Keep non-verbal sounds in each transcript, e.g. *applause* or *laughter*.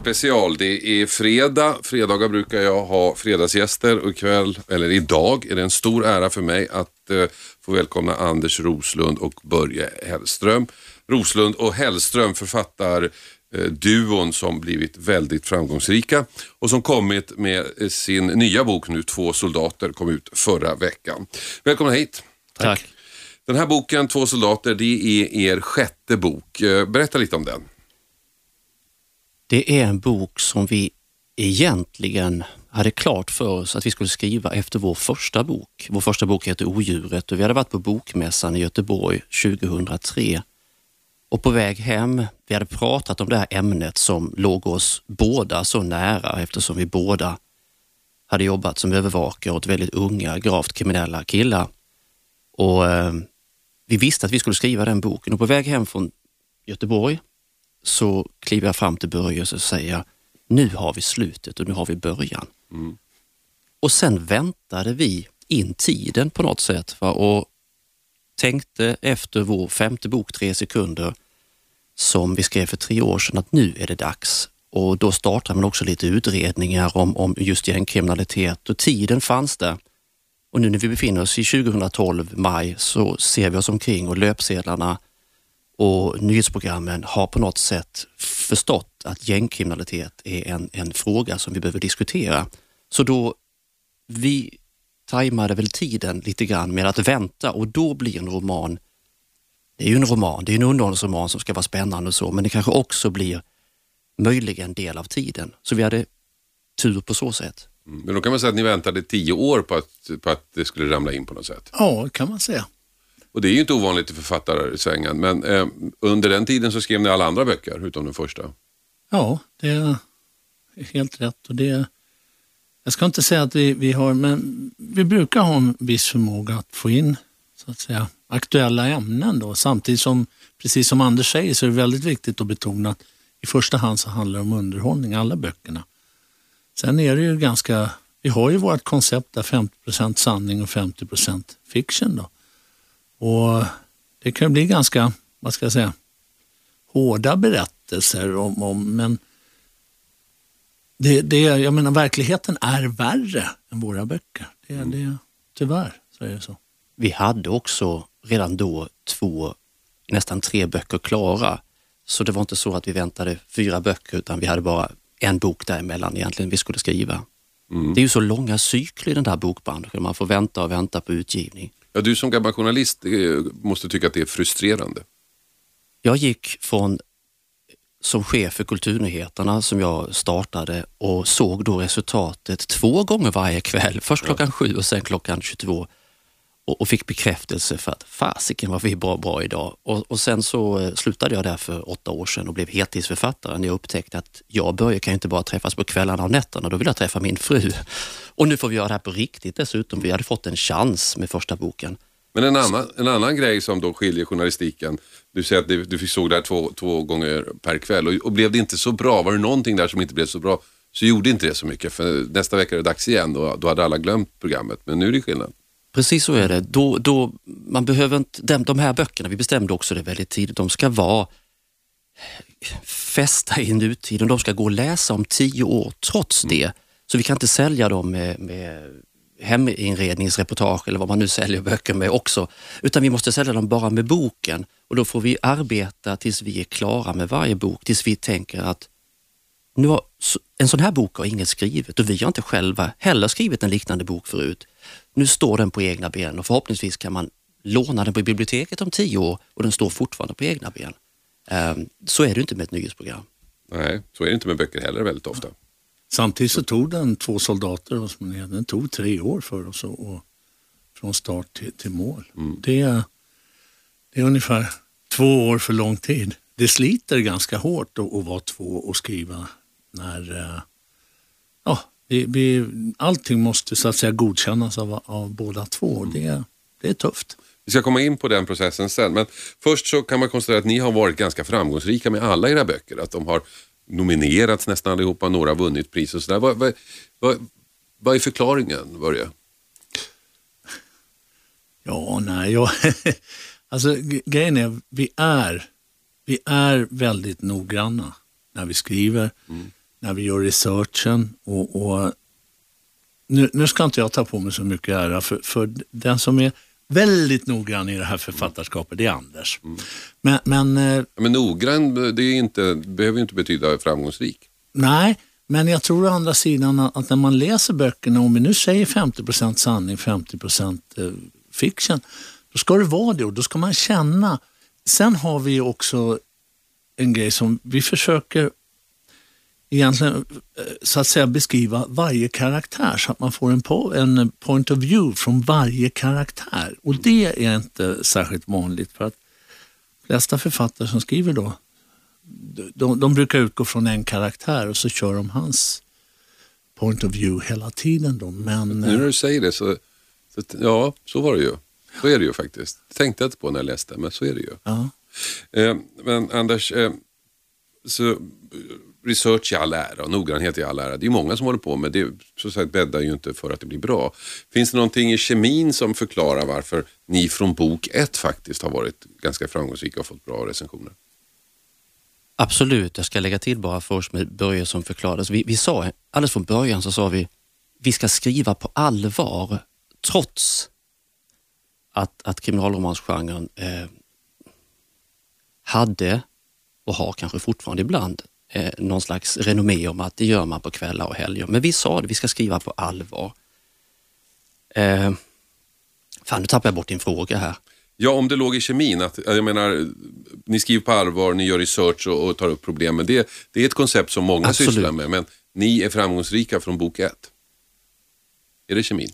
Special. Det är fredag. Fredagar brukar jag ha fredagsgäster och ikväll, eller idag, är det en stor ära för mig att eh, få välkomna Anders Roslund och Börje Hellström. Roslund och Hellström författar eh, duon som blivit väldigt framgångsrika och som kommit med eh, sin nya bok nu, Två soldater, kom ut förra veckan. Välkomna hit. Tack. Den här boken, Två soldater, det är er sjätte bok. Eh, Berätta lite om den. Det är en bok som vi egentligen hade klart för oss att vi skulle skriva efter vår första bok. Vår första bok heter Odjuret och vi hade varit på Bokmässan i Göteborg 2003. Och på väg hem, vi hade pratat om det här ämnet som låg oss båda så nära eftersom vi båda hade jobbat som övervakare åt väldigt unga, gravt kriminella killar. Och eh, vi visste att vi skulle skriva den boken och på väg hem från Göteborg så kliver jag fram till Börje och så säger jag, nu har vi slutet och nu har vi början. Och sen väntade vi in tiden på något sätt va? och tänkte efter vår femte bok, Tre sekunder, som vi skrev för tre år sedan, att nu är det dags. Och då startade man också lite utredningar om, om just gängkriminalitet och tiden fanns där. Och nu när vi befinner oss i 2012, maj, så ser vi oss omkring och löpsedlarna och nyhetsprogrammen har på något sätt förstått att gängkriminalitet är en, en fråga som vi behöver diskutera. Så då, vi tajmade väl tiden lite grann med att vänta och då blir en roman, det är ju en roman, det är en underhållningsroman som ska vara spännande och så, men det kanske också blir möjligen del av tiden. Så vi hade tur på så sätt. Mm. Men då kan man säga att ni väntade tio år på att, på att det skulle ramla in på något sätt. Ja, kan man säga. Och det är ju inte ovanligt i författarsvängen, men eh, under den tiden så skrev ni alla andra böcker utom den första. Ja, det är helt rätt. Och det, jag ska inte säga att vi, vi har, men vi brukar ha en viss förmåga att få in så att säga, aktuella ämnen. Då. Samtidigt som, precis som Anders säger, så är det väldigt viktigt att betona att i första hand så handlar det om underhållning, alla böckerna. Sen är det ju ganska, vi har ju vårt koncept där 50% sanning och 50% fiction. Då. Och det kan bli ganska, vad ska jag säga, hårda berättelser om, om men det, det, jag menar verkligheten är värre än våra böcker. Det, det, tyvärr så är det så. Vi hade också redan då två, nästan tre böcker klara. Så det var inte så att vi väntade fyra böcker utan vi hade bara en bok däremellan egentligen vi skulle skriva. Det är ju så långa cykler i den där bokbranschen. Man får vänta och vänta på utgivning. Ja, du som gammal journalist eh, måste tycka att det är frustrerande. Jag gick från som chef för Kulturnyheterna som jag startade och såg då resultatet två gånger varje kväll. Först klockan sju och sen klockan 22 och, och fick bekräftelse för att fasiken vad vi är bra, bra idag. Och, och sen så eh, slutade jag där för åtta år sedan och blev heltidsförfattare när jag upptäckte att jag och Börje kan inte bara träffas på kvällarna och nätterna, då vill jag träffa min fru. *laughs* Och nu får vi göra det här på riktigt dessutom. Vi hade fått en chans med första boken. Men en annan, en annan grej som då skiljer journalistiken, du säger att du, du såg det här två, två gånger per kväll och, och blev det inte så bra, var det någonting där som inte blev så bra så gjorde inte det så mycket för nästa vecka är det dags igen och då hade alla glömt programmet. Men nu är det skillnad. Precis så är det. Då, då, man behöver inte, de, de här böckerna, vi bestämde också det väldigt tidigt, de ska vara fästa i nutiden. De ska gå att läsa om tio år trots det. Så vi kan inte sälja dem med, med heminredningsreportage eller vad man nu säljer böcker med också. Utan vi måste sälja dem bara med boken och då får vi arbeta tills vi är klara med varje bok, tills vi tänker att nu har, en sån här bok har ingen skrivit och vi har inte själva heller skrivit en liknande bok förut. Nu står den på egna ben och förhoppningsvis kan man låna den på biblioteket om tio år och den står fortfarande på egna ben. Ehm, Så är det inte med ett nyhetsprogram. Nej, så är det inte med böcker heller väldigt ofta. Samtidigt så tog den två soldater hos mig, den tog tre år för oss och, och från start till, till mål. Det, är- det är ungefär två år för lång tid. Det sliter ganska hårt att, att vara två och skriva när eh, ja, vi, vi, allting måste så att säga godkännas av, av båda två. Det, är- det är tufft. Vi ska komma in på den processen sen. Men först så kan man konstatera att ni har varit ganska framgångsrika med alla era böcker. Att de har nominerats nästan allihopa, några har vunnit pris och sådär. Vad, vad, vad, vad är förklaringen, Börje? Ja, nej, jag, *laughs* alltså grejen är, vi är, vi är väldigt noggranna när vi skriver, mm. När vi gör researchen och, och nu, nu, ska inte jag ta på mig så mycket ära, för, för den som är väldigt noggrann i det här författarskapet, det är Anders. Mm. Men, men, eh, men noggrann det är inte, behöver inte betyda framgångsrik. Nej, men jag tror å andra sidan att när man läser böckerna, om vi nu säger 50% sanning, 50 eh, fiction, då ska det vara det och då ska man känna. Sen har vi också en grej som vi försöker egentligen eh, så att säga beskriva varje karaktär så att man får en, po en point of view från varje karaktär. Och det är inte särskilt vanligt för att de flesta författare som skriver då, de, de brukar utgå från en karaktär och så kör de hans point of view hela tiden. Då. Men, nu när du säger det så, så, ja, så var det ju. Så är det ju faktiskt. Det tänkte jag inte på när jag läste, men så är det ju. Ja. Eh, men Anders, eh, så research i all ära och noggrannhet i all ära. Det är många som håller på med det. Så sagt bäddar ju inte för att det blir bra. Finns det någonting i kemin som förklarar varför ni från bok ett faktiskt har varit ganska framgångsrika och fått bra recensioner? Absolut, jag ska lägga till bara för oss med Börje som förklarades. Vi, vi sa alldeles från början så sa vi vi ska skriva på allvar trots att, att kriminalromansgenren eh, hade och har kanske fortfarande ibland eh, någon slags renommé om att det gör man på kvällar och helger. Men vi sa det, vi ska skriva på allvar. Eh, fan, nu tappar jag bort din fråga här. Ja, om det låg i kemin. Att, jag menar, ni skriver på allvar, ni gör research och, och tar upp problem. Men det, det är ett koncept som många Absolut. sysslar med. Men ni är framgångsrika från bok ett. Är det kemin?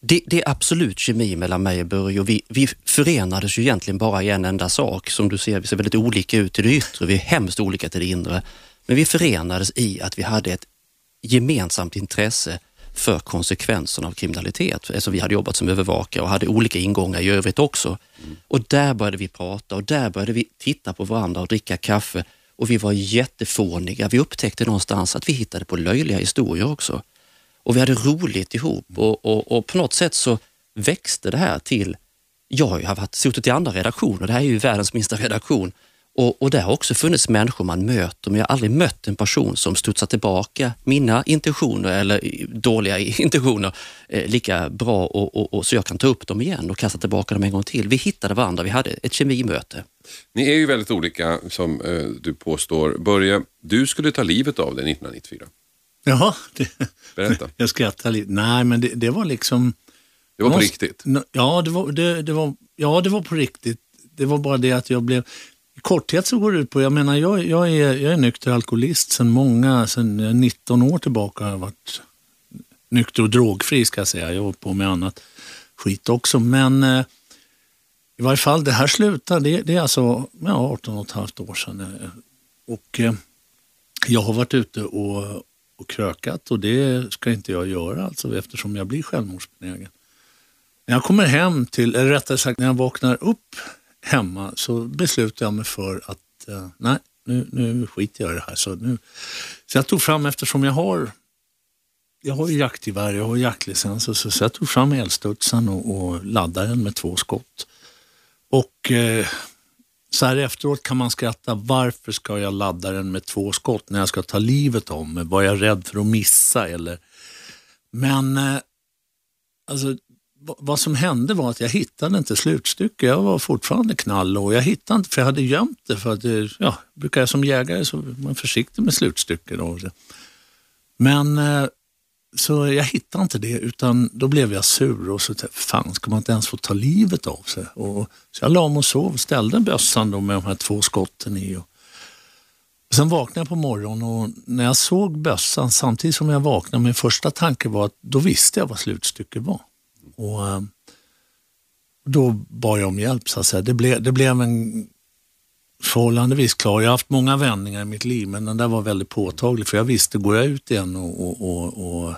Det, det, är absolut kemi mellan mig och Börje och vi, vi förenades ju egentligen bara i en enda sak. Som du ser, vi ser väldigt olika ut i det yttre, vi är hemskt olika till det inre. Men vi förenades i att vi hade ett gemensamt intresse för konsekvenserna av kriminalitet. Eftersom vi hade jobbat som övervakare och hade olika ingångar i övrigt också. Mm. Och där började vi prata och där började vi titta på varandra och dricka kaffe och vi var jättefåniga. Vi upptäckte någonstans att vi hittade på löjliga historier också. Och vi hade roligt ihop och, och, och på något sätt så växte det här till, jag har ju varit, suttit i andra redaktioner, det här är ju världens minsta redaktion och, och det har också funnits människor man möter, men jag har aldrig mött en person som studsar tillbaka mina intentioner eller dåliga *laughs* intentioner eh, lika bra och, och, och, så jag kan ta upp dem igen och kasta tillbaka dem en gång till. Vi hittade varandra, vi hade ett kemimöte. Ni är ju väldigt olika som eh, du påstår. Börje, du skulle ta livet av dig 1994. Jaha, det, *laughs* Berätta. jag skrattar lite. Nej, men det, det var liksom... Det var på måste, riktigt? Ja det var, det, det, var, ja, det var på riktigt. Det var bara det att jag blev... I korthet så går det ut på, jag menar jag, jag, är, jag är nykter alkoholist sedan många, sedan 19 år tillbaka har jag varit nykter och drogfri ska jag säga. Jag har hållit på med annat skit också. Men eh, i varje fall det här slutar, det, det är alltså ja, 18 och ett halvt år sedan. Eh, och eh, jag har varit ute och, och krökat och det ska inte jag göra alltså eftersom jag blir självmordsbenägen. När jag kommer hem till, eller rättare sagt när jag vaknar upp hemma så beslutade jag mig för att eh, nej, nu, nu skiter jag i det här. Så, nu, så jag tog fram, eftersom jag har jag har ju jaktgevär, jag har jaktlicens, så, så jag tog fram eldstudsen och, och laddade den med två skott. Och eh, så här efteråt kan man skratta, varför ska jag ladda den med två skott när jag ska ta livet av mig? Var jag rädd för att missa eller? Men eh, alltså, vad som hände var att jag hittade inte slutstycket. Jag var fortfarande knall och jag hittade inte, för jag hade gömt det. För att det, ja, brukar jag som jägare så är man försiktig med slutstycken. Men eh, så jag hittade inte det utan då blev jag sur och så tänkte fan ska man inte ens få ta livet av sig? Och, så jag la mig och sov och ställde bössan då med de här två skotten i. Och, och sen vaknade jag på morgonen och när jag såg bössan samtidigt som jag vaknade, min första tanke var att då visste jag vad slutstycket var. Och, eh, då bad jag om hjälp så att säga. Det, ble, det blev en förhållandevis klar. Jag har haft många vändningar i mitt liv men den där var väldigt påtaglig för jag visste, går jag ut igen och, och, och, och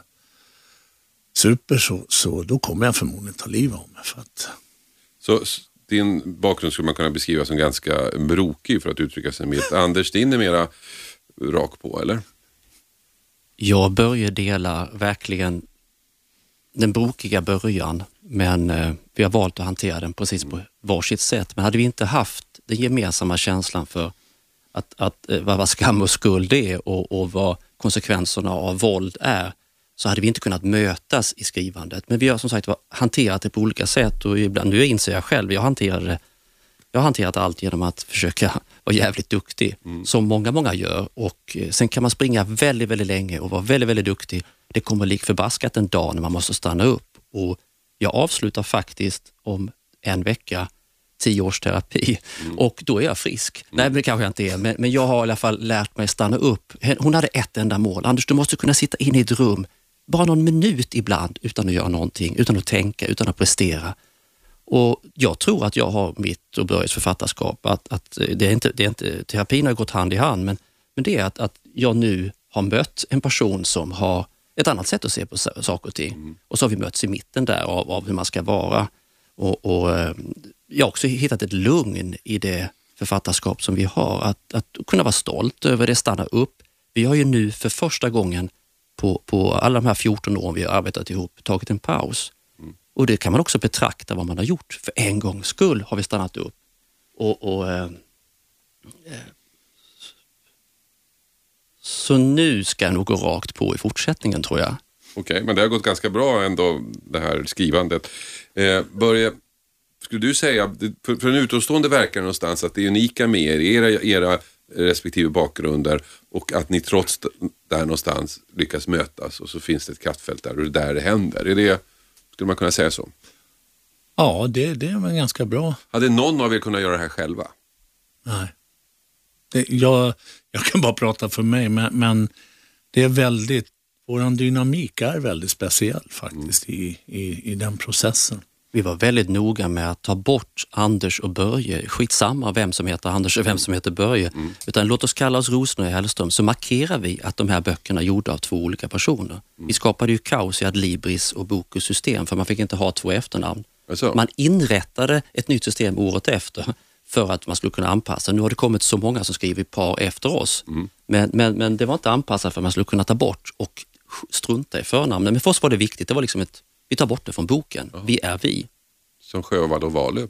super så, så då kommer jag förmodligen ta livet av mig. För att... Så din bakgrund skulle man kunna beskriva som ganska brokig för att uttrycka sig milt. Anders, din är mera rak på, eller? Jag Börje delar verkligen den brokiga början, men eh, vi har valt att hantera den precis på varsitt sätt. Men hade vi inte haft den gemensamma känslan för att, att, eh, vad skam och skuld är och, och vad konsekvenserna av våld är, så hade vi inte kunnat mötas i skrivandet. Men vi har som sagt hanterat det på olika sätt och ibland, nu inser jag själv, jag hanterar det jag har hanterat allt genom att försöka *laughs* vara jävligt duktig, mm. som många, många gör. Och eh, Sen kan man springa väldigt, väldigt länge och vara väldigt, väldigt duktig. Det kommer lik förbaskat en dag när man måste stanna upp. Och Jag avslutar faktiskt om en vecka tio års terapi mm. och då är jag frisk. Mm. Nej, men det kanske jag inte är, men, men jag har i alla fall lärt mig stanna upp. Hon hade ett enda mål. Anders, du måste kunna sitta inne i ett rum bara någon minut ibland utan att göra någonting, utan att tänka, utan att prestera. Och Jag tror att jag har mitt och Börjes författarskap, att, att det är inte, det är inte, terapin har gått hand i hand, men, men det är att, att jag nu har mött en person som har ett annat sätt att se på saker och ting. Mm. Och så har vi mötts i mitten där av, av hur man ska vara. Och, och, eh, Jag har också hittat ett lugn i det författarskap som vi har, att, att kunna vara stolt över det, stanna upp. Vi har ju nu för första gången på, på alla de här 14 åren vi har arbetat ihop tagit en paus. Mm. Och det kan man också betrakta vad man har gjort. För en gångs skull har vi stannat upp. Och, och eh, eh så nu ska jag nog gå rakt på i fortsättningen tror jag. Okej, okay, men det har gått ganska bra ändå det här skrivandet. Eh, Börje, skulle du säga, för, för en utomstående verkar det någonstans att det är unika med er, era, era respektive bakgrunder och att ni trots där någonstans lyckas mötas och så finns det ett kraftfält där och det är där det händer. Är det, skulle man kunna säga så? Ja, det, det är väl ganska bra. Hade någon av er kunnat göra det här själva? Nej. Det, jag, jag kan bara prata för mig, men, men det är väldigt, vår dynamik är väldigt speciell faktiskt mm. i, i, i den processen. Vi var väldigt noga med att ta bort Anders och Börje. Skitsamma vem som heter Anders och vem som heter Börje. Mm. Utan låt oss kalla oss Rosen och Hellström så markerar vi att de här böckerna är gjorda av två olika personer. Mm. Vi skapade ju kaos i Adlibris och Bokus system för man fick inte ha två efternamn. Alltså. Man inrättade ett nytt system året efter för att man skulle kunna anpassa. Nu har det kommit så många som skriver par efter oss. Mm. Men, men, men det var inte anpassat för att man skulle kunna ta bort och strunta i förnamnen. Men för oss var det viktigt. Det var liksom ett, vi tar bort det från boken. Ja. Vi är vi. Som Sjövall och Valö.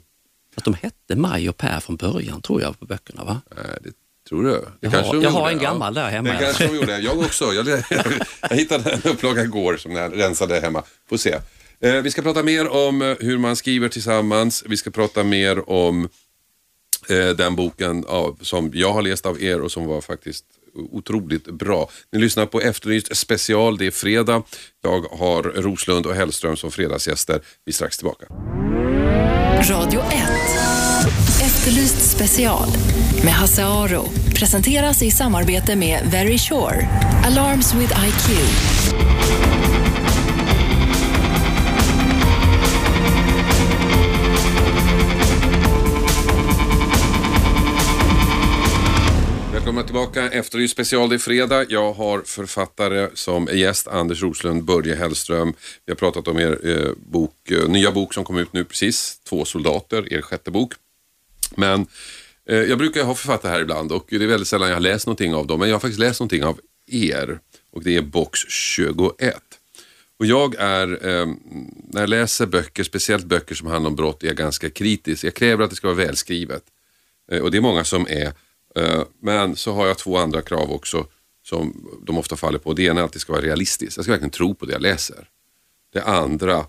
Att de hette Maj och Per från början tror jag på böckerna va? Nej, det tror du? Det jag har, jag har en gammal ja. där hemma. Det kanske de gjorde. Jag också. Jag, *laughs* jag, hittade en upplaga igår som jag rensade hemma. Får se. Eh, vi ska prata mer om eh, hur man skriver tillsammans. Vi ska prata mer om Eh, den boken av, som jag har läst av er och som var faktiskt otroligt bra. Ni lyssnar på Efterlyst special, det är fredag. Jag har Roslund och Hellström som fredagsgäster. Vi är strax tillbaka. Radio 1. Efterlyst special med Hasse Aro. Presenteras i samarbete med Very Sure. Alarms with IQ. Välkomna tillbaka. Efterlyst special, det är fredag. Jag har författare som är gäst, Anders Roslund, Börje Hellström. Vi har pratat om er eh, bok, eh, nya bok som kom ut nu precis, Två soldater, er sjätte bok. Men eh, jag brukar ha författare här ibland och det är väldigt sällan jag har läst någonting av dem. Men jag har faktiskt läst någonting av er och det är box 21. Och jag är, eh, när jag läser böcker, speciellt böcker som handlar om brott, är jag ganska kritisk. Jag kräver att det ska vara välskrivet. Eh, och det är många som är Eh, men så har jag två andra krav också som de ofta faller på. Det ena är att det ska vara realistiskt. Jag ska verkligen tro på det jag läser. Det andra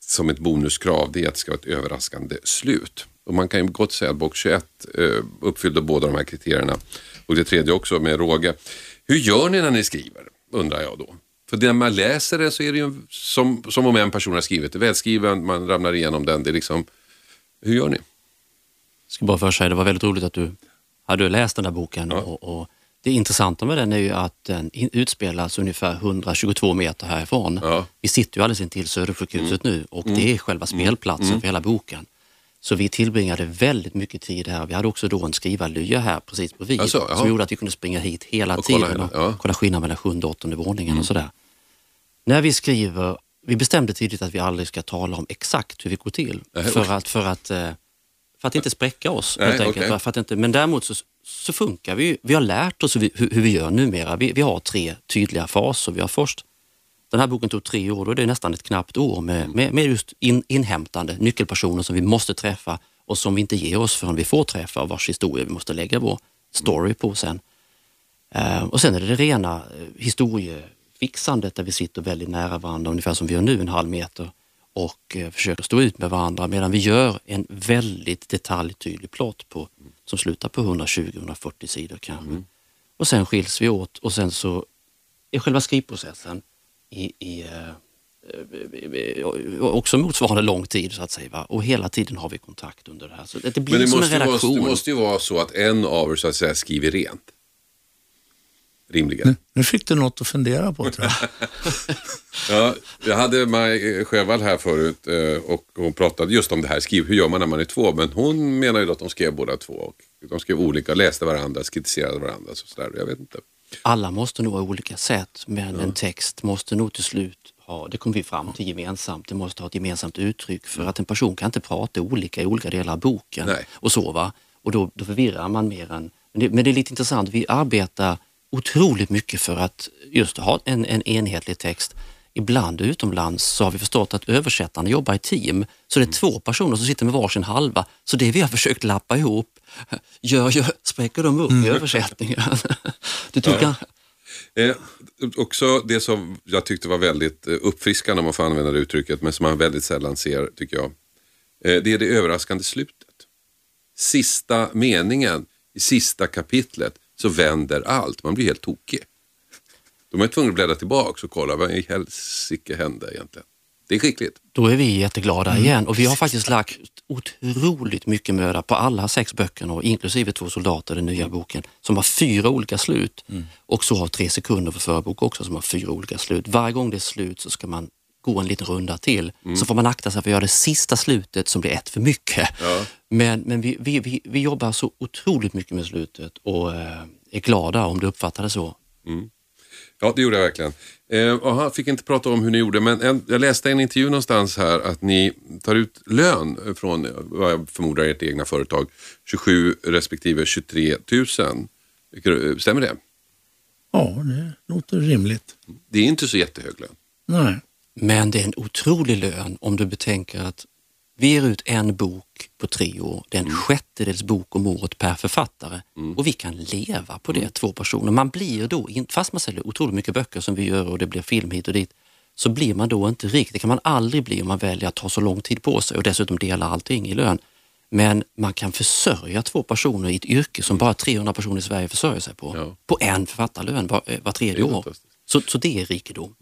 som ett bonuskrav det är att det ska vara ett överraskande slut. Och man kan ju gott säga att box 21 eh, uppfyllde båda de här kriterierna. Och det tredje också med råge. Hur gör ni när ni skriver? Undrar jag då. För när man läser det så är det ju som, som om en person har skrivit det. Välskriven, man ramlar igenom den. Det är liksom, hur gör ni? Jag ska bara först säga, det var väldigt roligt att du har du läst den där boken ja. och, och, det intressanta med den är ju att den utspelas ungefär 122 meter härifrån. Ja. Vi sitter ju alldeles intill Södersjukhuset mm. nu och mm. det är själva mm. spelplatsen mm. för hela boken. Så vi tillbringade väldigt mycket tid här. Vi hade också då en skrivarlya här precis bredvid alltså, som gjorde att vi kunde springa hit hela och tiden kolla, och ja. kolla skillnaden mellan sjunde och åttonde våningen och mm. sådär. När vi skriver, vi bestämde tidigt att vi aldrig ska tala om exakt hur vi går till. För att, för att eh, för att inte spräcka oss. Nej, helt enkelt. okej. För att inte, men däremot så, så funkar vi ju. Vi har lärt oss hur vi, hur, vi gör numera. Vi, vi har tre tydliga faser. Vi har först, den här boken tog tre år, då är det nästan ett knappt år med, med, med just in, inhämtande nyckelpersoner som vi måste träffa och som vi inte ger oss förrän vi får träffa och vars historia vi måste lägga vår story på sen. Eh, och sen är det det rena eh, historiefixandet där vi sitter väldigt nära varandra, ungefär som vi gör nu, en halv meter och eh, försöker stå ut med varandra medan vi gör en väldigt detaljtydlig plott på, som slutar på 120-140 sidor kanske. Och sen skiljs vi åt och sen så är själva skrivprocessen i, i eh, eh, också motsvarande lång tid så att säga. Va? Och hela tiden har vi kontakt under det här. Så det, blir Men det som en måste, ju vara, redaktion. det måste ju vara så att en av er så att säga skriver rent. Rimligen. Nu fick du något att fundera på tror jag. *laughs* Ja, jag hade Maj Sjövall här förut eh, och hon pratade just om det här, skriv, hur gör man när man är två? Men hon menar ju att de skrev båda två. Och de skrev olika, läste varandra, kritiserade varandra. Så sådär. Jag vet inte. Alla måste nog ha olika sätt men en text måste nog till slut ha, det kommer vi fram till gemensamt, det måste ha ett gemensamt uttryck för att en person kan inte prata olika i olika delar av boken Nej. och så va. Och då, då förvirrar man mer än, men det, men det är lite intressant, vi arbetar otroligt mycket för att just ha en, en enhetlig text. Ibland utomlands så har vi förstått att översättarna jobbar i team, så det är två personer som sitter med varsin halva. Så det vi har *laughs* försökt lappa ihop, gör, gör, spräcker de upp i översättningen. *laughs* Du tycker, Eh, också det som jag tyckte var väldigt eh, uppfriskande om man får använda det uttrycket, men som man väldigt sällan ser tycker jag. Eh, det är det överraskande slutet. Sista meningen i sista kapitlet så vänder allt. Man blir helt tokig. De är tvungna att bläddra tillbaka och kolla vad i helsike hände egentligen. Det är skickligt. Då är vi jätteglada igen och vi har faktiskt lagt otroligt mycket möda på alla sex böckerna och inklusive Två soldater, den nya boken, som har fyra olika slut. Och så har Tre sekunder för förbok också som har fyra olika slut. Varje gång det är slut så ska man gå en liten runda till. Så får man akta sig för att göra det sista slutet som blir ett för mycket. Men, men vi, vi, vi, vi jobbar så otroligt mycket med slutet och eh, är glada om du uppfattar det så. Ja, det gjorde jag verkligen. Eh, han fick inte prata om hur ni gjorde, men en, jag läste en intervju någonstans här att ni tar ut lön från, eh, vad jag förmodar, ert egna företag. 27 respektive 23 000. Stämmer det? Ja, det låter rimligt. Det är inte så jättehög lön. Nej. Men det är en otrolig lön om du betänker att vi ger ut en bok på tre år. Det är en sjättedels bok om året per författare och vi kan leva på det, två personer. Man blir då, fast man säljer otroligt mycket böcker som vi gör och det blir film hit och dit, så blir man då inte rik. Det kan man aldrig bli om man väljer att ta så lång tid på sig och dessutom dela allting i lön. Men man kan försörja två personer i ett yrke som bara 300 personer i Sverige försörjer sig på. Ja. På en författarlön var, eh, var tredje år. Så, så det är rikedom.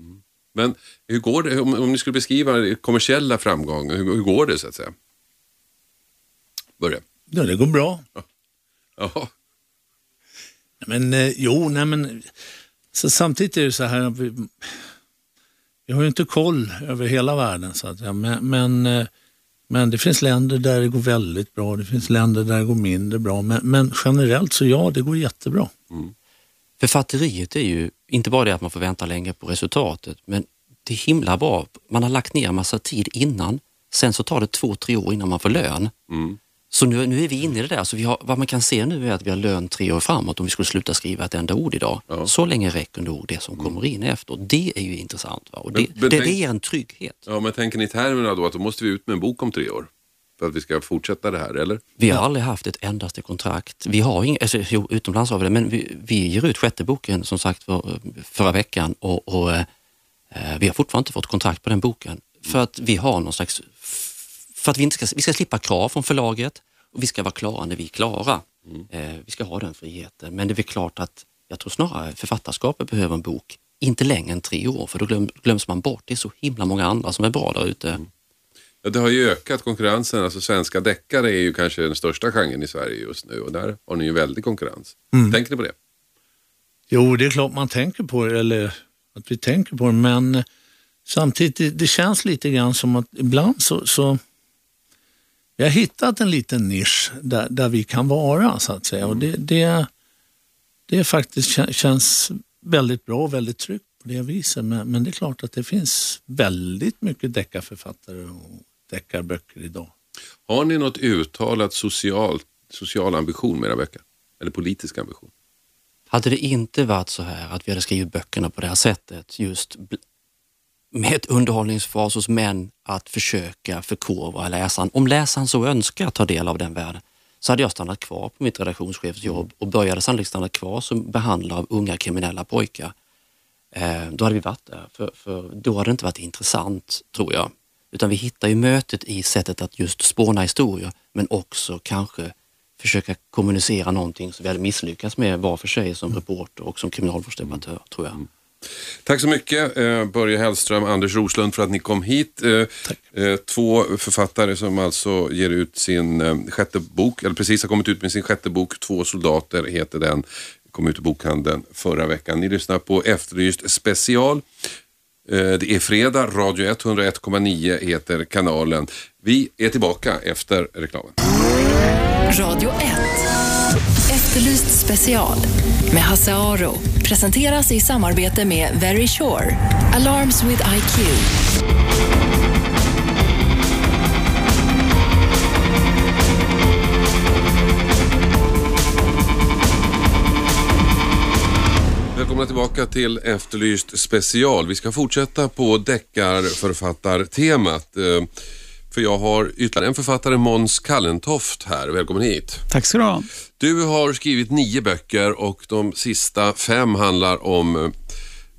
Men hur går det, om, om ni skulle beskriva kommersiella framgång, hur, hur går det så att säga? Börja. Ja, det går bra. Jaha. Men eh, jo, nej men så samtidigt är det så här att vi, vi har ju inte koll över hela världen så att säga. Men, men, eh, men det finns länder där det går väldigt bra, det finns länder där det går mindre bra. Men, men generellt så ja, det går jättebra. Författeriet är ju inte bara det att man får vänta länge på resultatet, men det är himla bra. Man har lagt ner massa tid innan, sen så tar det två, tre år innan man får lön. Mm. Så nu, nu är vi inne i det där. Så vi har, vad man kan se nu är att vi har lön tre år framåt om vi skulle sluta skriva ett enda ord idag. Ja. Så länge räcker nog det som kommer in efter. Det är ju intressant. Va? Och det, Men- men det, tänk- det ger en trygghet. Ja, men tänker ni i termerna då att då måste vi ut med en bok om tre år? För att vi ska fortsätta det här, eller? Vi har aldrig haft ett endaste kontrakt. Vi har ing, alltså, jo, utomlands har vi det, men vi, vi ger ut sjätte boken som sagt för, förra veckan och, och eh, vi har fortfarande inte fått kontrakt på den boken. För att vi har någon slags, för att vi inte ska, vi ska slippa krav från förlaget och vi ska vara klara när vi är klara. Eh, vi ska ha den friheten. Men det är väl klart att jag tror snarare författarskapet behöver en bok, inte längre än tre år, för då glöm, glöms man bort. Det är så himla många andra som är bra där ute. Ja, det har ju ökat konkurrensen. Alltså svenska deckare är ju kanske den största genren i Sverige just nu och där har ni ju väldig konkurrens. Tänker ni på det? Jo, det är klart man tänker på det, eller att vi tänker på det, men eh, samtidigt, det, det känns lite grann som att ibland så, så vi har hittat en liten nisch där, där vi kan vara så att säga. Och det, det, det är faktiskt kä- känns väldigt bra och väldigt tryggt på det viset. Men, men det är klart att det finns väldigt mycket deckarförfattare och deckarböcker idag. Har ni något uttalat social, social ambition med era böcker? Eller politisk ambition? Hade det inte varit så här att vi hade skrivit böckerna på det här sättet, just med ett underhållningsfas men att försöka förkovra läsaren, om läsaren så önskar ta del av den världen, så hade jag stannat kvar på mitt redaktionschefsjobb och började sannolikt stanna kvar som behandlare av unga kriminella pojkar. Eh, då hade vi varit där, för, för då hade det inte varit intressant, tror jag. Utan vi hittar ju mötet i sättet att just spåna historier, men också kanske försöka kommunicera någonting som vi hade misslyckats med var för sig som reporter och som kriminalvårdsdebattör, tror jag. Tack så mycket eh, Börje Hellström, Anders Roslund för att ni kom hit. Eh, eh, två författare som alltså ger ut sin sjätte bok, eller precis har kommit ut med sin sjätte bok. Två soldater heter den. Kom ut i bokhandeln förra veckan. Ni lyssnar på Efterlyst special. Eh, det är fredag, Radio 101,9 heter kanalen. Vi är tillbaka efter reklamen. Radio 1. Efterlyst special med Hasse Aro presenteras i samarbete med Very Sure. Alarms with IQ. Tillbaka till Efterlyst special. Vi ska fortsätta på deckarförfattartemat. Eh, För jag har ytterligare en författare, Måns Kallentoft här. Välkommen hit. Tack ska du ha. Du har skrivit nio böcker och de sista fem handlar om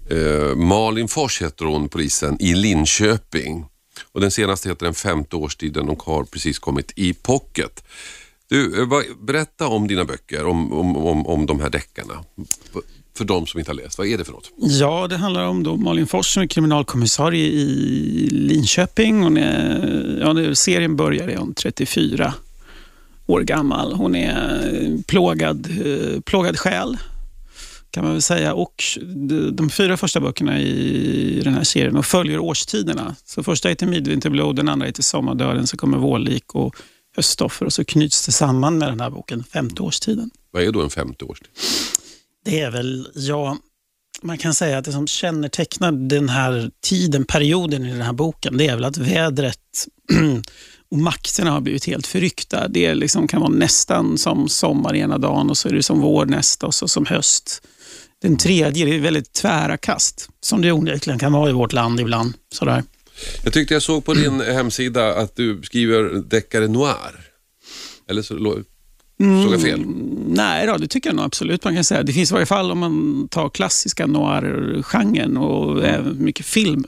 eh, Malin Fors heter hon, polisen, i Linköping. Och den senaste heter Den femte årstiden och har precis kommit i pocket. Du, eh, berätta om dina böcker, om, om, om, om de här deckarna. För de som inte har läst, vad är det för något? Ja, det handlar om då Malin Fors som är kriminalkommissarie i Linköping. Hon är, ja, serien börjar är hon 34 år gammal. Hon är plågad, eh, plågad själ kan man väl säga. Och de, de fyra första böckerna i den här serien och följer årstiderna. Så första heter Midvinterblod, den andra heter Sommardöden, så kommer Vårlik och Höstoffer och så knyts det samman med den här boken, femte årstiden. Vad är då en femte årstid? Det är väl, ja, man kan säga att det som kännetecknar den här tiden, perioden i den här boken, det är väl att vädret *clears throat* och makterna har blivit helt förryckta. Det liksom, kan vara nästan som sommar ena dagen och så är det som vår nästa och så som höst. Den tredje, det är väldigt tvära kast, som det onekligen kan vara i vårt land ibland. Sådär. Jag tyckte jag såg på din *clears throat* hemsida att du skriver deckare noir. Eller så såg jag fel? Nej då, det tycker jag nog absolut man kan säga. Det finns i varje fall om man tar klassiska noir-genren och även mycket film.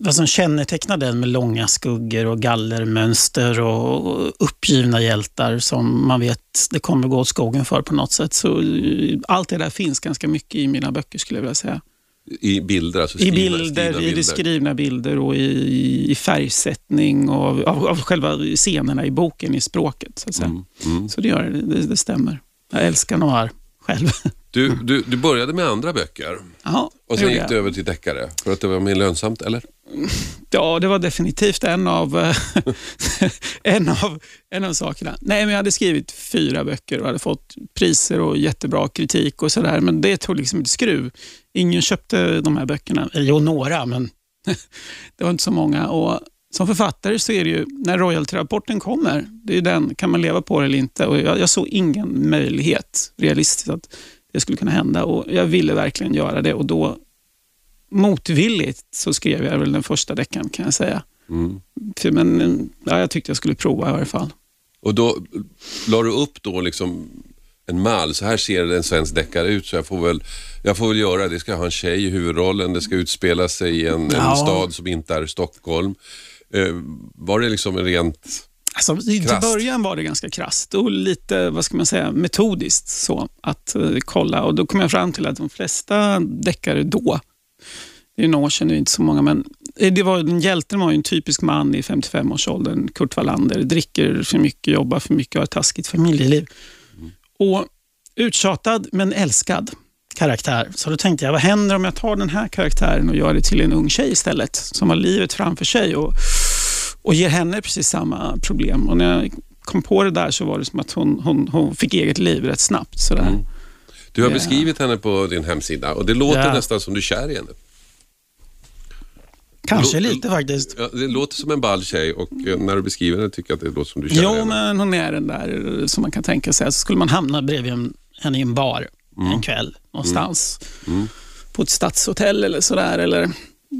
Vad som kännetecknar den med långa skuggor och gallermönster och uppgivna hjältar som man vet det kommer gå åt skogen för på något sätt. Så eh, allt det där finns ganska mycket i mina böcker skulle jag vilja säga. I bilder, alltså I skrivna, bilder, i skrivna bilder och i, i färgsättning och av, av, själva scenerna i boken, i språket. Så. Mm, mm. så det gör det, det, stämmer. Jag älskar noir själv. *laughs* Du, du, du började med andra böcker Ja, och sen gick du över till deckare för att det var mer lönsamt, eller? *laughs* Ja, det var definitivt en av, eh, *laughs* en av, en av sakerna. Nej, men jag hade skrivit fyra böcker och hade fått priser och jättebra kritik och sådär, men det tog liksom inte skruv. Ingen köpte de här böckerna. Eh, jo, några, men *laughs* det var inte så många. Och som författare så är det ju, när royalty-rapporten kommer, det är ju den, kan man leva på det eller inte? Och jag, jag såg ingen möjlighet realistiskt att det skulle kunna hända och jag ville verkligen göra det och då motvilligt så skrev jag väl den första deckaren kan jag säga. Mm. Men ja, jag tyckte jag skulle prova i varje fall. Och då la du upp då liksom en mall, så här ser en svensk deckare ut så jag får väl, jag får väl göra det. Det ska ha en tjej i huvudrollen, det ska utspela sig i en, en Ja. stad som inte är Stockholm. Eh, var det liksom en rent... Alltså, I Krasst. början var det ganska krasst och lite vad ska man säga, metodiskt så att eh, kolla. Och Då kom jag fram till att de flesta deckare då, det är några år sedan, det är inte så många, men eh, det var, den hjälten var ju en typisk man i 55-årsåldern, Kurt Wallander, dricker för mycket, jobbar för mycket och har ett taskigt familjeliv. Och uttjatad men älskad karaktär. Så då tänkte jag, vad händer om jag tar den här karaktären och gör det till en ung tjej istället, som har livet framför sig och, och ger henne precis samma problem. Och när jag kom på det där så var det som att hon, hon, hon fick eget liv rätt snabbt. Sådär. Mm. Du har Ja. beskrivit henne på din hemsida och det låter Ja. nästan som du är kär i henne. Kanske Lå- lite faktiskt. Ja, det låter som en ball tjej och eh, när du beskriver henne tycker jag att det låter som du känner Jo, henne. men hon är den där som man kan tänka sig. Så skulle man hamna bredvid en- henne i en bar Mm. en kväll någonstans. På ett stadshotell eller sådär. Eller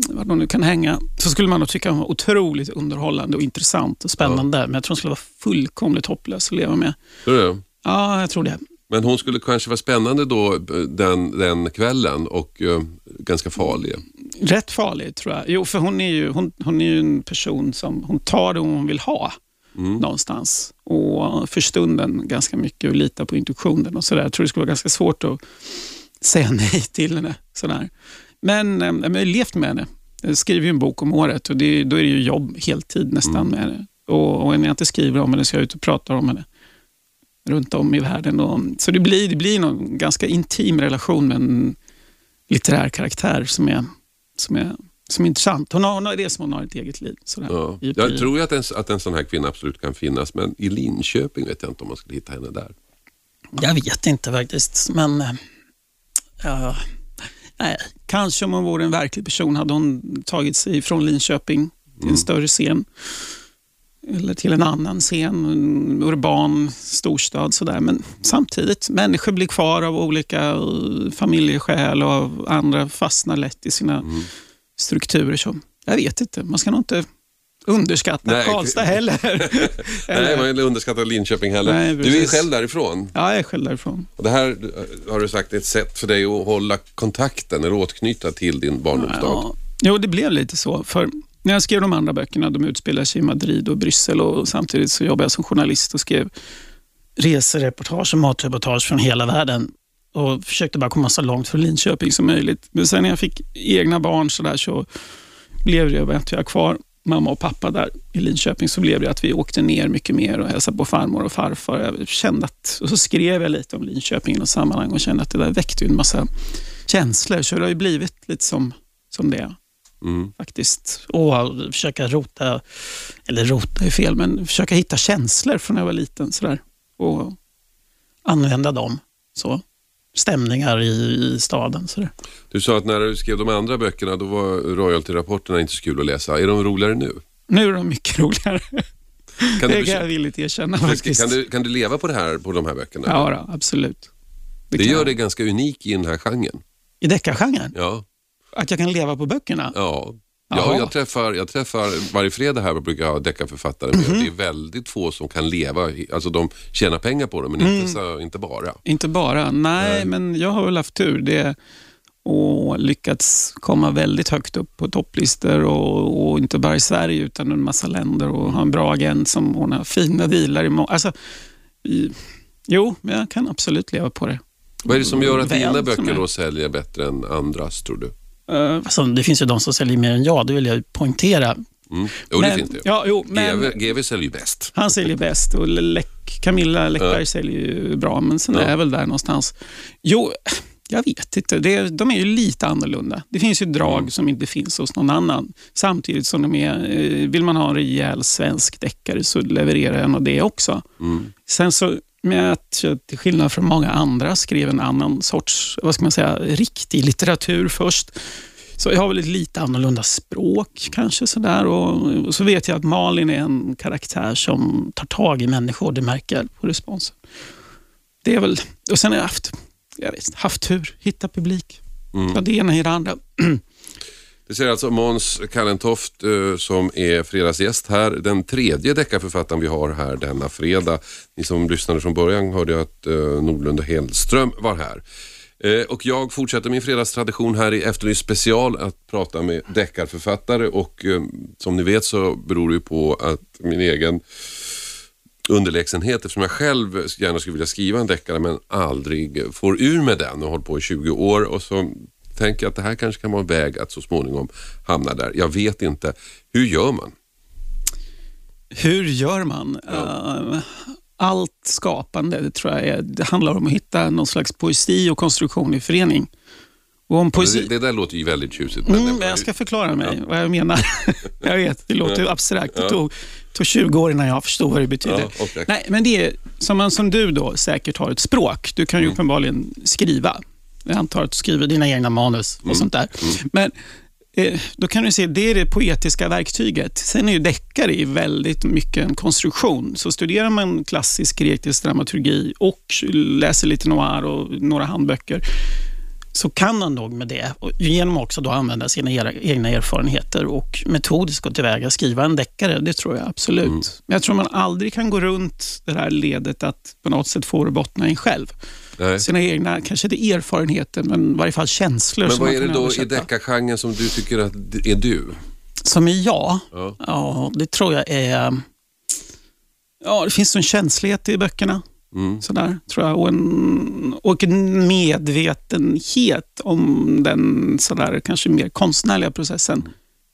var de nu kan hänga. Så skulle man nog tycka hon var otroligt underhållande och intressant och spännande. Men jag tror hon skulle vara fullkomligt hopplös att leva med. Tror du det? Ja, jag tror det. Men hon skulle kanske vara spännande då eh, den, den kvällen och eh, ganska farlig. Rätt farlig tror jag. Jo, för hon är ju, hon, hon är ju en person som hon tar det hon vill ha någonstans. Och för stunden ganska mycket och litar på intuitionen och sådär. Jag tror det skulle vara ganska svårt att säga *laughs* nej till henne. Sådär. Men eh, jag har levt med henne. Jag skriver ju en bok om året och det, då är det ju jobb heltid nästan med henne. Och, och när jag inte skriver om henne så är jag ute och pratar om henne runt om i världen. Och, så det blir, det blir någon ganska intim relation med en litterär karaktär som är, som är, som är intressant. Hon har, hon har det som hon har ett eget liv. Sådär, Ja. Jag tror att en, att en sån här kvinna absolut kan finnas men i Linköping vet jag inte om man skulle hitta henne där. Jag vet inte faktiskt, men ja, nej, kanske om hon vore en verklig person hade hon tagit sig från Linköping till en större scen. Eller till en annan scen, en urban storstad. Sådär. Men samtidigt, människor blir kvar av olika eh, familjeskäl och andra fastnar lätt i sina strukturer. Så jag vet inte, man ska nog inte underskatta Nej. Karlstad *laughs* heller. Nej, man vill underskatta Linköping heller. Nej, du är själv därifrån. Ja, jag är själv därifrån. Och det här eh, har du sagt är ett sätt för dig att hålla kontakten eller återknyta till din barndomsstad. Ja. Jo, det blev lite så. För när jag skrev de andra böckerna, de utspelar sig i Madrid och Bryssel och samtidigt så jobbade jag som journalist och skrev resereportage och matreportage från hela världen och försökte bara komma så långt från Linköping som möjligt. Men sen när jag fick egna barn så, där, så blev det, att jag, kvar mamma och pappa där i Linköping så blev det att vi åkte ner mycket mer och hälsade på farmor och farfar. Jag kände att, och så skrev jag lite om Linköping i något sammanhang och kände att det där väckte en massa känslor. Så det har ju blivit lite som, som det är Mm. faktiskt. Och försöka rota, eller rota är fel, men försöka hitta känslor från när jag var liten. Sådär. Och använda dem. Så. Stämningar i, i staden. Sådär. Du sa att när du skrev de andra böckerna då var royalty-rapporterna inte så kul att läsa. Är de roligare nu? Nu är de mycket roligare. Kan det du, kan jag villigt erkänna faktiskt. kan, du, kan du leva på det här på de här böckerna? Ja, då, absolut. det kan gör jag. dig ganska unik i den här genren. I deckargenren? Ja. Att jag kan leva på böckerna? Ja. Ja, jag, träffar, jag träffar, varje fredag här brukar jag ha deckarförfattare med. Mhm. Det är väldigt få som kan leva, alltså de tjänar pengar på det men Mm. inte, så, inte bara. Inte bara. Nej, Nej. men jag har väl haft tur. Det och lyckats komma väldigt högt upp på topplistor och, och inte bara i Sverige utan en massa länder och ha en bra agent som ordnar fina dealar. I alltså, i, jo, men jag kan absolut leva på det. Vad är det som gör att Väl, dina böcker då säljer bättre än andras tror du? Uh, alltså, det finns ju de som säljer mer än jag, det vill jag poängtera. Mm. Jo, men, det finns det. Ja, jo, men, GV, GV säljer ju bäst. Han säljer bäst och Läck, Camilla Läckberg Ja. säljer ju bra, men sen Ja. är jag väl där någonstans. Jo, jag vet inte. Det, de är ju lite annorlunda. Det finns ju drag Mm. som inte finns hos någon annan. Samtidigt som de är, eh, vill man ha en rejäl svensk deckare så levererar jag nog det också. Mm. Sen så med att jag till skillnad från många andra skrev en annan sorts, vad ska man säga, riktig litteratur först. Så jag har väl ett lite annorlunda språk kanske sådär. Och, och så vet jag att Malin är en karaktär som tar tag i människor. Det märker jag på responsen. Det är väl, och sen har jag haft, jag vet, haft tur, hitta publik. Mm. Ja, det ena i det andra. *clears throat* Det säger alltså Måns Kallentoft eh, som är fredagsgäst här. Den tredje deckarförfattaren vi har här denna fredag. Ni som lyssnade från början hörde att eh, Nordlund och Hellström var här. Eh, och jag fortsätter min fredagstradition här i Efterlyst special att prata med deckarförfattare och som ni vet så beror det ju på att min egen underlägsenhet eftersom jag själv gärna skulle vilja skriva en deckare men aldrig får ur med den och har hållit på i 20 år och så tänker att det här kanske kan vara en väg att så småningom hamna där. Jag vet inte. Hur gör man? Hur gör man? Eh, Allt skapande det tror jag är, det handlar om att hitta någon slags poesi och konstruktion i förening. Poesi... Det, det där låter ju väldigt tjusigt. Mm, men jag ska förklara mig vad jag menar. *laughs* *laughs* jag vet, det låter ju abstrakt. Det tog, tog 20 år innan jag förstod vad det betyder. Ja, okej. Nej, men det är som man som du då säkert har ett språk. Du kan ju Mm. uppenbarligen skriva. Jag antar att du skriver dina egna manus och Mm. sånt där. Men eh, då kan du se, det är det poetiska verktyget. Sen är ju deckare väldigt mycket en konstruktion. Så studerar man klassisk grekisk dramaturgi och läser lite noir och några handböcker, så kan man nog med det, genom också då använda sina egna erfarenheter och metodiskt gå tillväga skriva en deckare. Det tror jag absolut. Mm. Men jag tror man aldrig kan gå runt det här ledet att på något sätt få det bottna en själv. Nej. Sina egna, kanske inte erfarenheter, men i varje fall känslor. Men vad är det då översätta. i deckargenren som du tycker att är du? Som är jag? Ja. ja, det tror jag är... Ja, det finns en känslighet i böckerna. Mm. Sådär, tror jag. Och en, och en medvetenhet om den sådär, kanske mer konstnärliga processen.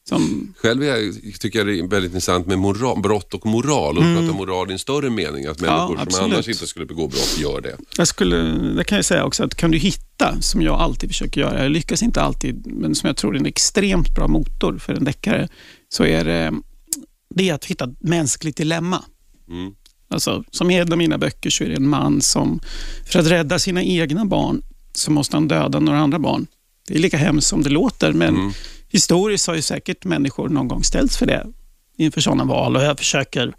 Som... Själv jag, tycker jag det är väldigt intressant med moral, brott och moral och mm. prata moral i en större mening. Att människor ja, som annars inte skulle begå brott gör det. Jag skulle, det kan jag säga också, att kan du hitta, som jag alltid försöker göra, jag lyckas inte alltid, men som jag tror är en extremt bra motor för en deckare, så är det, det är att hitta ett mänskligt dilemma. Mm. Alltså, som i en av mina böcker så är det en man som, för att rädda sina egna barn, så måste han döda några andra barn. Det är lika hemskt som det låter, men mm. Historiskt har ju säkert människor någon gång ställts för det inför sådana val och jag försöker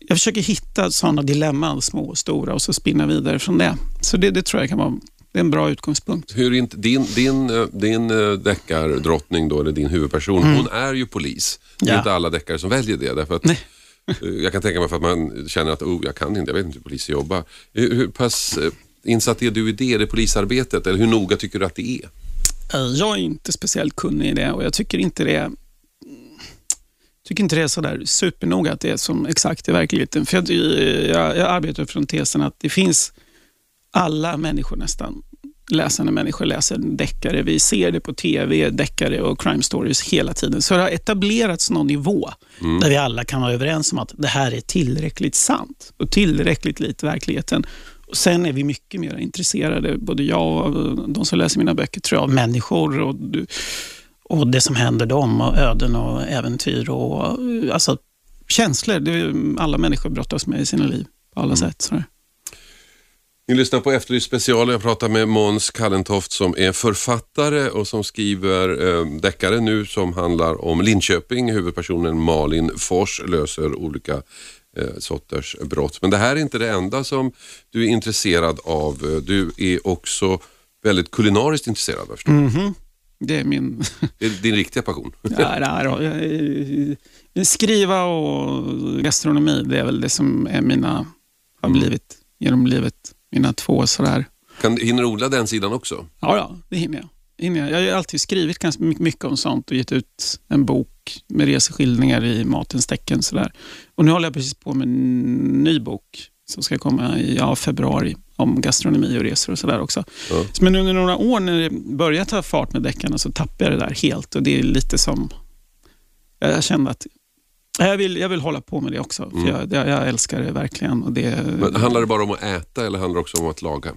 jag försöker hitta sådana dilemman, små och stora, och så spinna vidare från det. Så det, det tror jag kan vara en bra utgångspunkt. Hur inte, din din, eh, din eh, deckardrottning, då, eller din huvudperson, mm. hon är ju polis. Det är ja. inte alla deckare som väljer det. Därför att Nej. *laughs* Jag kan tänka mig för att man känner att oh, jag kan inte, jag vet inte hur poliser jobbar. Hur, hur pass eh, insatt är du i det, det polisarbetet? Eller hur noga tycker du att det är? Eh, jag är inte speciellt kunnig i det och jag tycker inte det tycker inte det är sådär supernoga att det är som exakt i verkligheten. För jag, jag, jag arbetar från tesen att det finns alla människor nästan läsande människor läser deckare. Vi ser det på tv, deckare och crime stories hela tiden. Så det har etablerats någon nivå mm. där vi alla kan vara överens om att det här är tillräckligt sant och tillräckligt likt verkligheten. Och sen är vi mycket mer intresserade, både jag och de som läser mina böcker, tror jag, av människor och, och det som händer dem och öden och äventyr och alltså, känslor. Det alla människor brottas med i sina liv på alla mm. sätt. Sådär. Ni lyssnar på Efterlyst special. Jag pratar med Måns Kallentoft som är författare och som skriver eh, deckare nu som handlar om Linköping. Huvudpersonen Malin Fors löser olika sorters brott. Men det här är inte det enda som du är intresserad av. Du är också väldigt kulinariskt intresserad, förstår mm -hmm. Det är min... *laughs* det är din riktiga passion? *laughs* ja, det är, skriva och gastronomi, det är väl det som är mina, har mm. blivit genom livet mina två sådär. Kan, hinner du odla den sidan också? Ja, ja det hinner jag. Hinner jag. har alltid skrivit ganska mycket om sånt och gett ut en bok med reseskildringar i matens tecken. Sådär. Och nu håller jag precis på med en ny bok som ska komma i ja, februari om gastronomi och resor och sådär också. Ja. Men under några år när det började ta fart med deckarna så tappade jag det där helt och det är lite som... Jag kände att jag vill, jag vill hålla på med det också, för mm. jag, jag, jag, älskar det verkligen. Och det, Men handlar det bara om att äta eller handlar det också om att laga?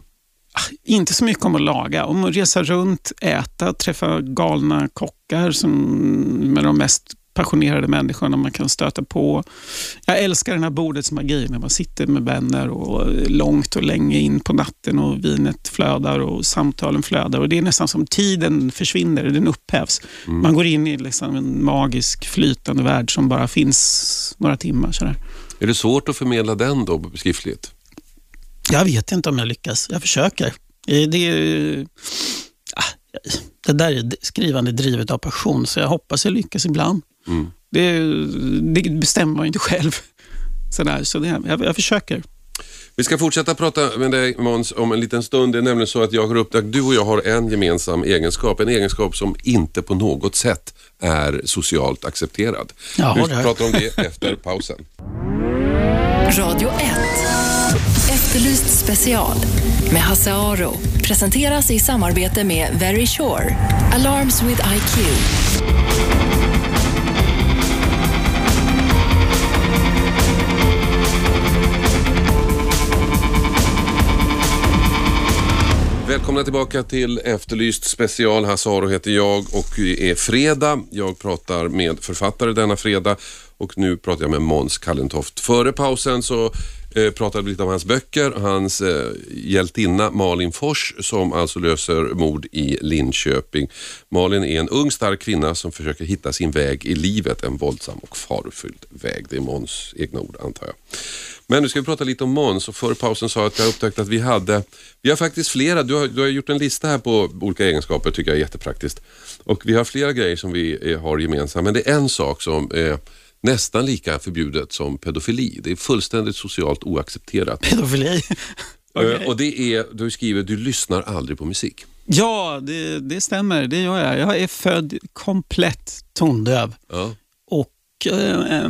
Inte så mycket om att laga, om att resa runt, äta, träffa galna kockar som, med de mest passionerade människorna man kan stöta på. Jag älskar den här bordets magi när man sitter med vänner och långt och länge in på natten och vinet flödar och samtalen flödar. Och Det är nästan som tiden försvinner, den upphävs. Mm. Man går in i liksom en magisk flytande värld som bara finns några timmar. Sådär. Är det svårt att förmedla den då skriftligt? Jag vet inte om jag lyckas. Jag försöker. Det är, ah, det där är skrivande drivet av passion, så jag hoppas jag lyckas ibland. Mm. Det, det, bestämmer man inte själv. Sådär, så det, jag, jag försöker. Vi ska fortsätta prata med dig Måns om en liten stund. Det är nämligen så att jag har upptäckt att du och jag har en gemensam egenskap. En egenskap som inte på något sätt är socialt accepterad. Ja, Vi pratar om det efter pausen. Radio 1. Efterlyst special med Hasse Aro. Presenteras i samarbete med Very Sure. Alarms with IQ. Välkomna tillbaka till Efterlyst special. Hasse Aro heter jag och det är fredag. Jag pratar med författare denna fredag och nu pratar jag med Måns Kallentoft. Före pausen så Eh, pratade lite om hans böcker, hans eh, hjältinna Malin Fors som alltså löser mord i Linköping. Malin är en ung stark kvinna som försöker hitta sin väg i livet, en våldsam och farofylld väg. Det är Måns egna ord antar jag. Men nu ska vi prata lite om Måns och före pausen sa jag att jag upptäckte att vi hade, vi har faktiskt flera, du har, du har gjort en lista här på olika egenskaper, tycker jag är jättepraktiskt. Och vi har flera grejer som vi eh, har gemensamt, men det är en sak som eh, nästan lika förbjudet som pedofili. Det är fullständigt socialt oaccepterat. Pedofili. *laughs* Eh, Och det är, du skriver, du lyssnar aldrig på musik. Ja, det, det stämmer. Det gör jag. Jag är född komplett tondöv. Ja. Och eh,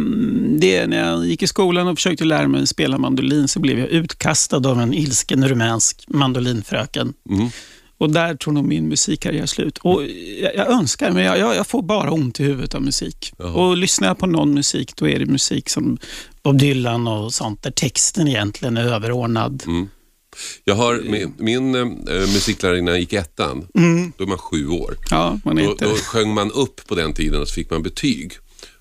det, när jag gick i skolan och försökte lära mig spela mandolin så blev jag utkastad av en ilsken rumänsk mandolinfröken. Mm. Och där tror nog min musikkarriär slut. Och jag, jag önskar, men jag, jag, får bara ont i huvudet av musik. Jaha. Och lyssnar jag på någon musik, då är det musik som Bob Dylan och sånt, där texten egentligen är överordnad. Mm. Jag har, min min äh, musiklärarinna gick ettan, då är man sju år. Ja, man är Då, inte... då sjöng man upp på den tiden och så fick man betyg.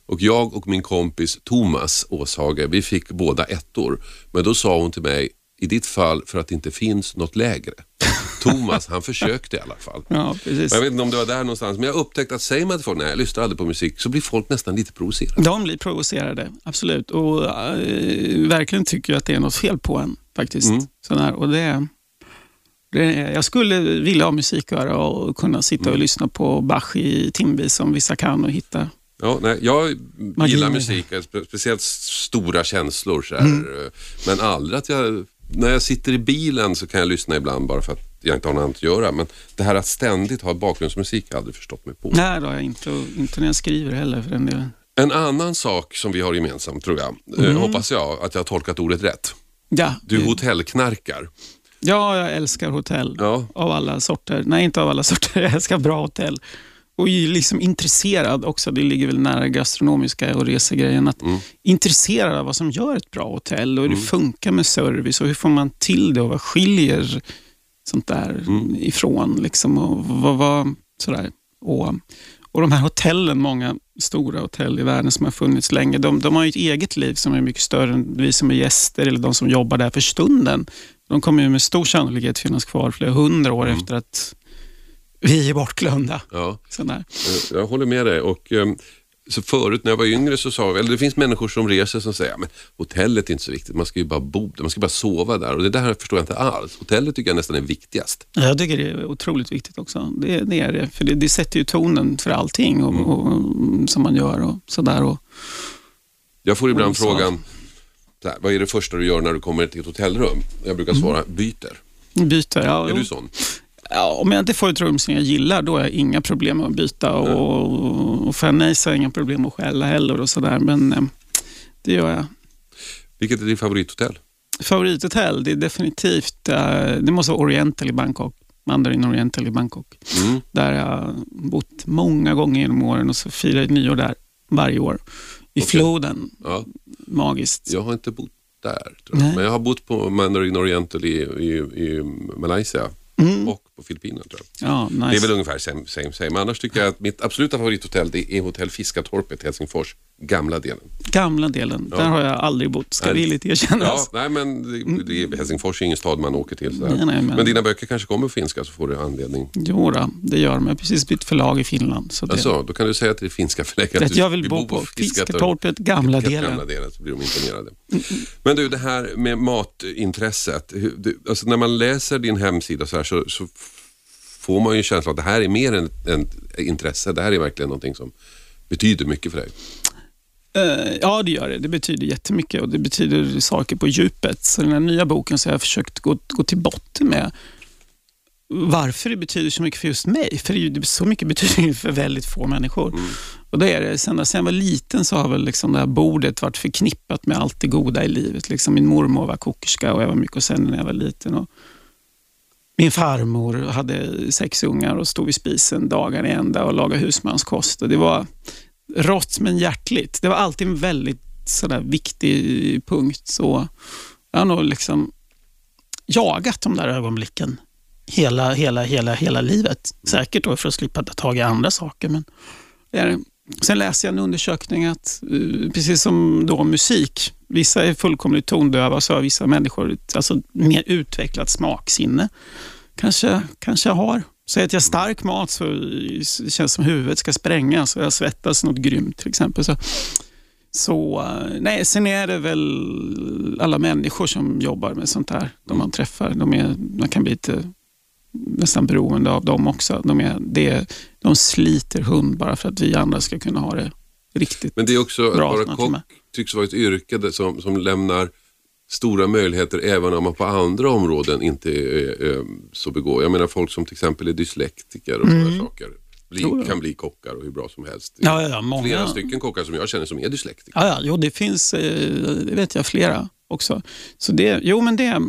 Och jag och min kompis Thomas Åshage, vi fick båda ettor. Men då sa hon till mig, i ditt fall för att det inte finns något lägre. *laughs* Thomas, han försökte i alla fall. Ja, precis. Jag vet inte om det var där någonstans, men jag upptäckte att säger man till folk, nej jag lyssnar aldrig på musik, så blir folk nästan lite provocerade. De blir provocerade, absolut. Och eh, verkligen tycker jag att det är något fel på en faktiskt. Mm. Sån här. Och det, det, jag skulle vilja ha musiköra och kunna sitta Mm. och lyssna på Bach i timvis som vissa kan och hitta. Ja, nej, jag Magi gillar musik, spe- speciellt stora känslor. Så här. Mm. Men aldrig att jag, när jag sitter i bilen så kan jag lyssna ibland bara för att jag inte har något annat att göra. Men det här att ständigt ha bakgrundsmusik har jag aldrig förstått mig på. Nej, det har jag inte. Och inte när jag skriver heller för den delen. En annan sak som vi har gemensamt tror jag, Mm. eh, hoppas jag att jag har tolkat ordet rätt. Ja, Du hotellknarkar. ja, jag älskar hotell. Ja. Av alla sorter. Nej, inte av alla sorter. *laughs* Jag älskar bra hotell. Och liksom intresserad också, det ligger väl nära gastronomiska och resegrejen, att Mm. intresserad av vad som gör ett bra hotell och hur det funkar med service och hur får man till det och vad skiljer sånt där Mm. ifrån. Liksom, och vad, vad, sådär. Och, och de här hotellen, många stora hotell i världen som har funnits länge, de, de har ju ett eget liv som är mycket större än vi som är gäster eller de som jobbar där för stunden. De kommer ju med stor sannolikhet finnas kvar flera hundra år efter att vi är bortglömda. Ja. Sådär. Eh, Jag håller med dig. Och, ehm, så förut när jag var yngre så sa vi, eller det finns människor som reser som säger, men hotellet är inte så viktigt, man ska ju bara bo där, man ska bara sova där. Och det där förstår jag inte alls. Hotellet tycker jag nästan är viktigast. Jag tycker det är otroligt viktigt också. Det, det är det, för det, det sätter ju tonen för allting och, och, som man gör och sådär. Och, Jag får ibland Och frågan, här, vad är det första du gör när du kommer till ett hotellrum? Jag brukar svara, byter. byter. Ja, Är jo. du sån? Ja, om jag inte får ett rum som jag gillar, då har jag inga problem att byta. Och, och får jag nej så har jag inga problem att skälla heller. Och sådär. Men eh, det gör jag. Vilket är ditt favorithotell? Favorithotell, det är definitivt, eh, det måste vara Oriental i Bangkok. Mandarin Oriental i Bangkok. Mm. Där jag bott många gånger genom åren och så firar jag nyår där varje år. I Okej. floden, Ja, magiskt. jag har inte bott där, jag. Men jag har bott på Mandarin Oriental i, i, i Malaysia Mm. och på Filippinerna tror jag. Ja, nice. Det är väl ungefär same, same, same. Annars tycker jag att mitt absoluta favorithotell det är Hotell Fiskatorpet i Helsingfors, gamla delen. Gamla delen, Ja. där har jag aldrig bott, ska Nej. villigt erkännas. Ja, nej men det, det är, Helsingfors är ingen stad man åker till. Sådär. Nej, nej, men- men... dina böcker kanske kommer på finska så får du anledning. Jo då, det gör de. Jag har precis bytt förlag i Finland. Så det, Alltså, då kan du säga till det finska förläggaren att jag vill bo på Fisketorpet, gamla delen. gamla delen så blir de imponerade. Men du, det här med matintresset. du- Alltså, när man läser din hemsida så, här, så, så får man ju en känsla att det här är mer än ett intresse. Det här är verkligen någonting som betyder mycket för dig. Eh, Ja, det gör det. Det betyder jättemycket och det betyder saker på djupet. Så den här nya boken så har jag försökt gå, gå till botten med varför det betyder så mycket för just mig. För det så mycket betyder för väldigt få människor. Och det är det. Sen, sen jag var liten så har väl liksom det här bordet varit förknippat med allt det goda i livet. Liksom min mormor var kokerska och jag var mycket hos henne när jag var liten. Och min farmor hade sex ungar och stod vid spisen dagarna i ända och lagade husmanskost. Och det var rått men hjärtligt. Det var alltid en väldigt sådär, viktig punkt. Så jag har nog liksom jagat de där ögonblicken hela, hela, hela, hela livet. Säkert då för att slippa ta tag i andra saker. Men. Sen läser jag en undersökning att, eh, precis som då musik, Vissa är fullkomligt tondöva, så har vissa människor alltså, mer utvecklat smaksinne. Kanske, kanske har. Säg att jag stark mat så det känns som huvudet ska sprängas och jag svettas något grymt till exempel. Så, så eh, nej, sen är det väl alla människor som jobbar med sånt här, de man träffar. De är, man kan bli lite nästan beroende av dem också. De, är, det, de sliter hund bara för att vi andra ska kunna ha det riktigt Men det är också att bra. vara snart kock tycks vara ett yrke som, som lämnar stora möjligheter även om man på andra områden inte är, är så begåvad. Jag menar folk som till exempel är dyslektiker och sådana saker. Bli, kan bli kockar och hur bra som helst. Ja, ja, ja, många. Flera stycken kockar som jag känner som är dyslektiker. Ja, ja, jo, det finns, eh, det vet jag, flera också. Så det, jo, men det,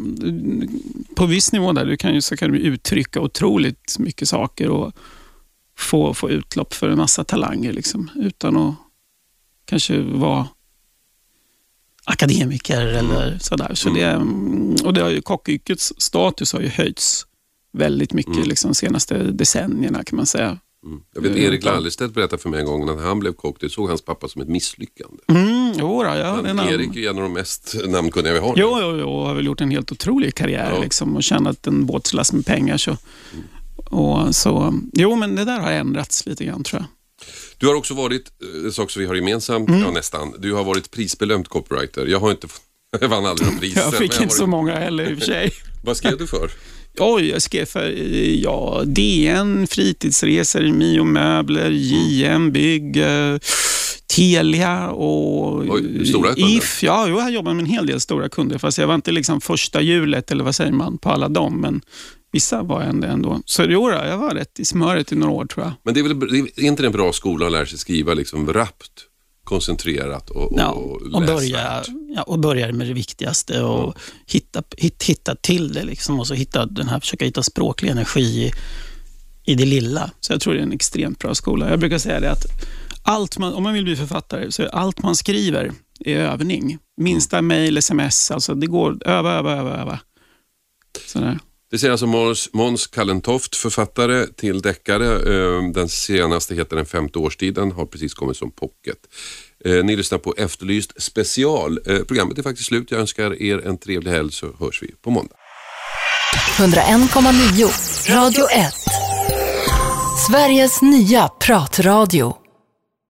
på viss nivå där, du kan ju, så kan du uttrycka otroligt mycket saker och få, få utlopp för en massa talanger liksom, utan att kanske vara akademiker eller sådär. Så det, och det har ju, kockyrkets status har ju höjts väldigt mycket liksom, de senaste decennierna kan man säga. Mm. Jag vet Erik Lallerstedt berättade för mig en gång när han blev kock, det såg hans pappa som ett misslyckande. Mm, jo, då, ja, är Men namn. Erik är en av de mest namnkunniga vi har. nu. Jo, jo, jo, har väl gjort en helt otrolig karriär Ja. liksom, och tjänat en båtslast med pengar. Så. Och så, jo, men det där har ändrats lite grann tror jag. Du har också varit, eh, en sak som vi har gemensamt, Mm. ja nästan, du har varit prisbelönt copywriter. Jag har inte, *laughs* jag vann aldrig någon pris. *laughs* Jag fick inte så varit- många heller i och för sig. *laughs* Vad skrev du för? Oj, jag skrev för eh, ja, DN, Fritidsresor, Mio Möbler, JM Bygg, eh, Telia och Oj, stora kunder. If. Ja, jo, jag jobbar med en hel del stora kunder, fast jag var inte liksom första hjulet, eller vad säger man, på alla dem, men vissa var jag ändå. ändå. Så jo, jag var rätt i smöret i några år tror jag. Men det är, väl, är inte en bra skola att lära sig skriva liksom rappt, koncentrerat och, och, Ja, och börja, ja, och börja med det viktigaste och hitta, hit, hitta till det. Liksom, och så hitta den här, försöka hitta språklig energi i, i det lilla. Så jag tror det är en extremt bra skola. Jag brukar säga det att allt man, om man vill bli författare, så är allt man skriver är övning. Minsta mejl, sms, alltså det går öva, öva, öva, öva. Sådär. Det säger alltså Måns, Måns Kallentoft, författare till deckare. Eh, den senaste heter Den femte årstiden, har precis kommit som pocket. Eh, ni lyssnar på Efterlyst special. Eh, programmet är faktiskt slut. Jag önskar er en trevlig helg så hörs vi på måndag. 101,9 Radio 1. Sveriges nya pratradio.